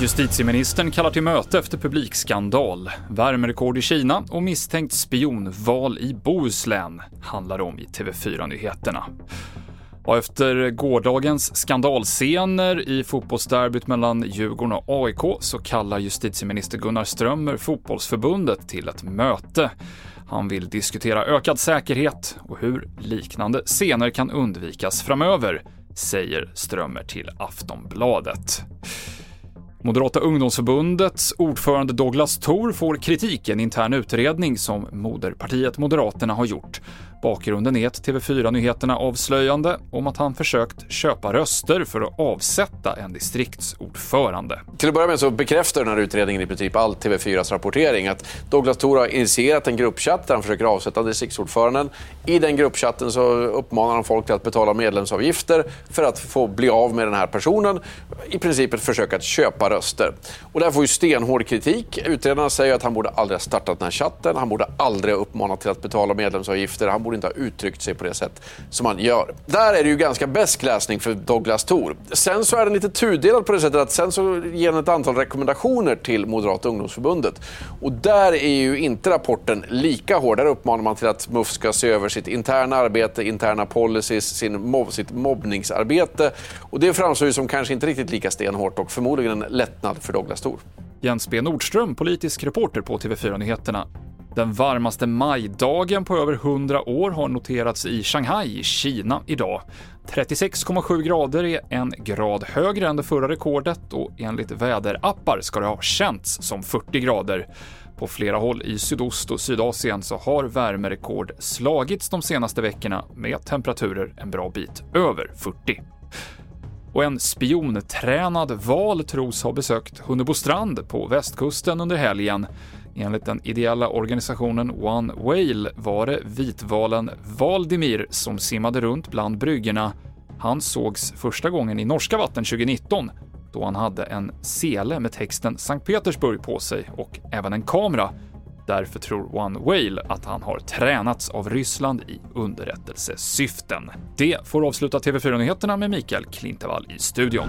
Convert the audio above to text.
Justitieministern kallar till möte efter publikskandal. Värmerekord i Kina och misstänkt spionval i Bohuslän handlar om i TV4-nyheterna. Och efter gårdagens skandalscener i fotbollsderbyt mellan Djurgården och AIK så kallar justitieminister Gunnar Strömmer fotbollsförbundet till ett möte. Han vill diskutera ökad säkerhet och hur liknande scener kan undvikas framöver, säger Strömmer till Aftonbladet. Moderata ungdomsförbundets ordförande Douglas Thor får kritik i en intern utredning som moderpartiet Moderaterna har gjort. Bakgrunden är ett TV4-nyheterna avslöjande om att han försökt köpa röster för att avsätta en distriktsordförande. Till att börja med så bekräftar den här utredningen i princip all TV4s rapportering att Douglas Thor har initierat en gruppchatt där han försöker avsätta distriktsordföranden. I den gruppchatten så uppmanar han folk till att betala medlemsavgifter för att få bli av med den här personen. I princip ett försök att köpa röster. Och det här får ju stenhård kritik. Utredarna säger att han borde aldrig ha startat den här chatten. Han borde aldrig ha uppmanat till att betala medlemsavgifter. Han borde inte ha uttryckt sig på det sätt som han gör. Där är det ju ganska bäst läsning för Douglas Thor. Sen så är den lite tudelad på det sättet att sen så ger den ett antal rekommendationer till Moderata ungdomsförbundet. Och där är ju inte rapporten lika hård. Där uppmanar man till att MUF ska se över sitt interna arbete, interna policies, sin mob sitt mobbningsarbete. Och det framstår ju som kanske inte riktigt lika stenhårt och förmodligen en lättnad för Douglas Thor. Jens B Nordström, politisk reporter på TV4 Nyheterna. Den varmaste majdagen på över 100 år har noterats i Shanghai i Kina idag. 36,7 grader är en grad högre än det förra rekordet och enligt väderappar ska det ha känts som 40 grader. På flera håll i Sydost och Sydasien så har värmerekord slagits de senaste veckorna med temperaturer en bra bit över 40. Och en spiontränad val tros ha besökt Hunnebostrand på västkusten under helgen. Enligt den ideella organisationen One Whale var det vitvalen Valdimir som simmade runt bland bryggorna. Han sågs första gången i norska vatten 2019 då han hade en sele med texten Sankt Petersburg på sig och även en kamera. Därför tror One Whale att han har tränats av Ryssland i underrättelsesyften. Det får avsluta TV4-nyheterna med Mikael Klintevall i studion.